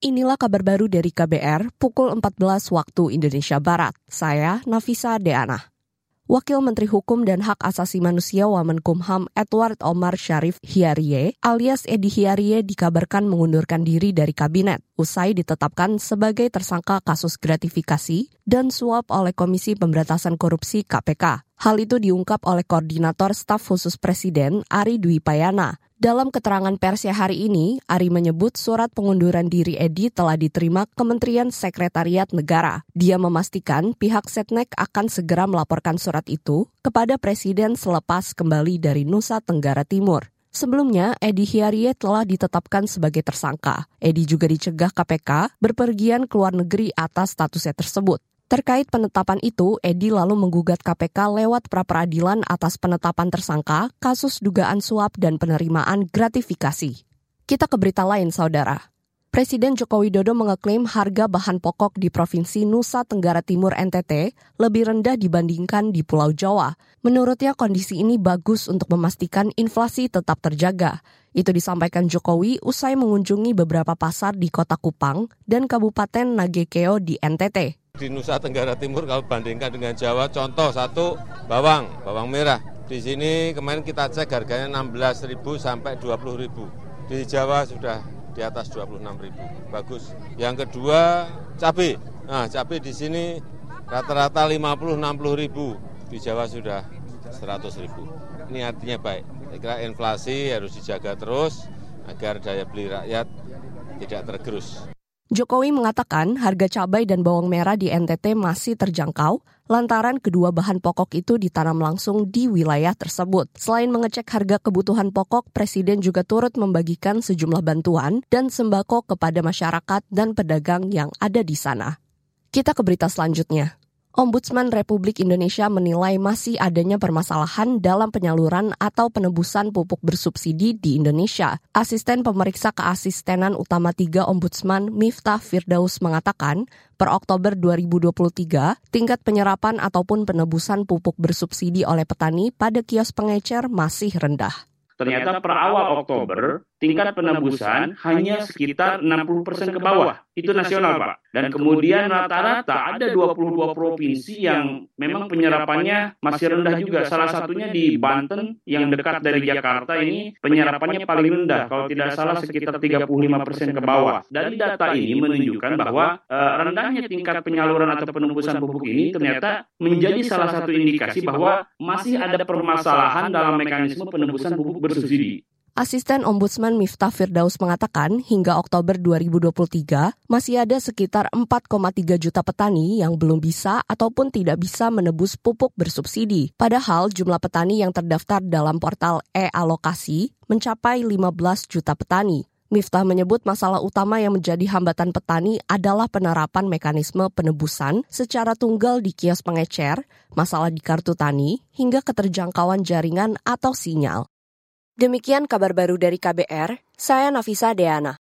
Inilah kabar baru dari KBR pukul 14 waktu Indonesia Barat. Saya Nafisa Deana. Wakil Menteri Hukum dan Hak Asasi Manusia Wamenkumham Edward Omar Sharif Hiarie alias Edi Hiarie dikabarkan mengundurkan diri dari kabinet usai ditetapkan sebagai tersangka kasus gratifikasi dan suap oleh Komisi Pemberantasan Korupsi KPK. Hal itu diungkap oleh Koordinator Staf Khusus Presiden Ari Dwi Payana dalam keterangan persnya hari ini, Ari menyebut surat pengunduran diri Edi telah diterima Kementerian Sekretariat Negara. Dia memastikan pihak Setnek akan segera melaporkan surat itu kepada Presiden selepas kembali dari Nusa Tenggara Timur. Sebelumnya, Edi Hiarie telah ditetapkan sebagai tersangka. Edi juga dicegah KPK berpergian ke luar negeri atas statusnya tersebut. Terkait penetapan itu, Edi lalu menggugat KPK lewat pra-peradilan atas penetapan tersangka kasus dugaan suap dan penerimaan gratifikasi. Kita ke berita lain, saudara. Presiden Joko Widodo mengeklaim harga bahan pokok di Provinsi Nusa Tenggara Timur NTT lebih rendah dibandingkan di Pulau Jawa. Menurutnya kondisi ini bagus untuk memastikan inflasi tetap terjaga. Itu disampaikan Jokowi usai mengunjungi beberapa pasar di Kota Kupang dan Kabupaten Nagekeo di NTT di Nusa Tenggara Timur kalau bandingkan dengan Jawa, contoh satu bawang, bawang merah. Di sini kemarin kita cek harganya 16.000 sampai 20.000. Di Jawa sudah di atas 26.000. Bagus. Yang kedua cabai. Nah, cabai di sini rata-rata 50 60.000. Di Jawa sudah 100.000. Ini artinya baik. Saya kira inflasi harus dijaga terus agar daya beli rakyat tidak tergerus. Jokowi mengatakan harga cabai dan bawang merah di NTT masih terjangkau lantaran kedua bahan pokok itu ditanam langsung di wilayah tersebut. Selain mengecek harga kebutuhan pokok, Presiden juga turut membagikan sejumlah bantuan dan sembako kepada masyarakat dan pedagang yang ada di sana. Kita ke berita selanjutnya. Ombudsman Republik Indonesia menilai masih adanya permasalahan dalam penyaluran atau penebusan pupuk bersubsidi di Indonesia. Asisten pemeriksa keasistenan utama 3 Ombudsman Miftah Firdaus mengatakan, per Oktober 2023, tingkat penyerapan ataupun penebusan pupuk bersubsidi oleh petani pada kios pengecer masih rendah. Ternyata per awal Oktober, tingkat penebusan hanya sekitar 60 persen ke bawah. Itu nasional, Pak. Dan kemudian rata-rata ada 22 provinsi yang memang penyerapannya masih rendah juga. Salah satunya di Banten yang dekat dari Jakarta ini penyerapannya paling rendah. Kalau tidak salah sekitar 35 persen ke bawah. Dari data ini menunjukkan bahwa uh, rendahnya tingkat penyaluran atau penembusan pupuk ini ternyata menjadi salah satu indikasi bahwa masih ada permasalahan dalam mekanisme penembusan pupuk bersubsidi. Asisten Ombudsman Miftah Firdaus mengatakan hingga Oktober 2023 masih ada sekitar 4,3 juta petani yang belum bisa ataupun tidak bisa menebus pupuk bersubsidi. Padahal jumlah petani yang terdaftar dalam portal e-alokasi mencapai 15 juta petani. Miftah menyebut masalah utama yang menjadi hambatan petani adalah penerapan mekanisme penebusan secara tunggal di kios pengecer, masalah di kartu tani, hingga keterjangkauan jaringan atau sinyal. Demikian kabar baru dari KBR, saya Nafisa Deana.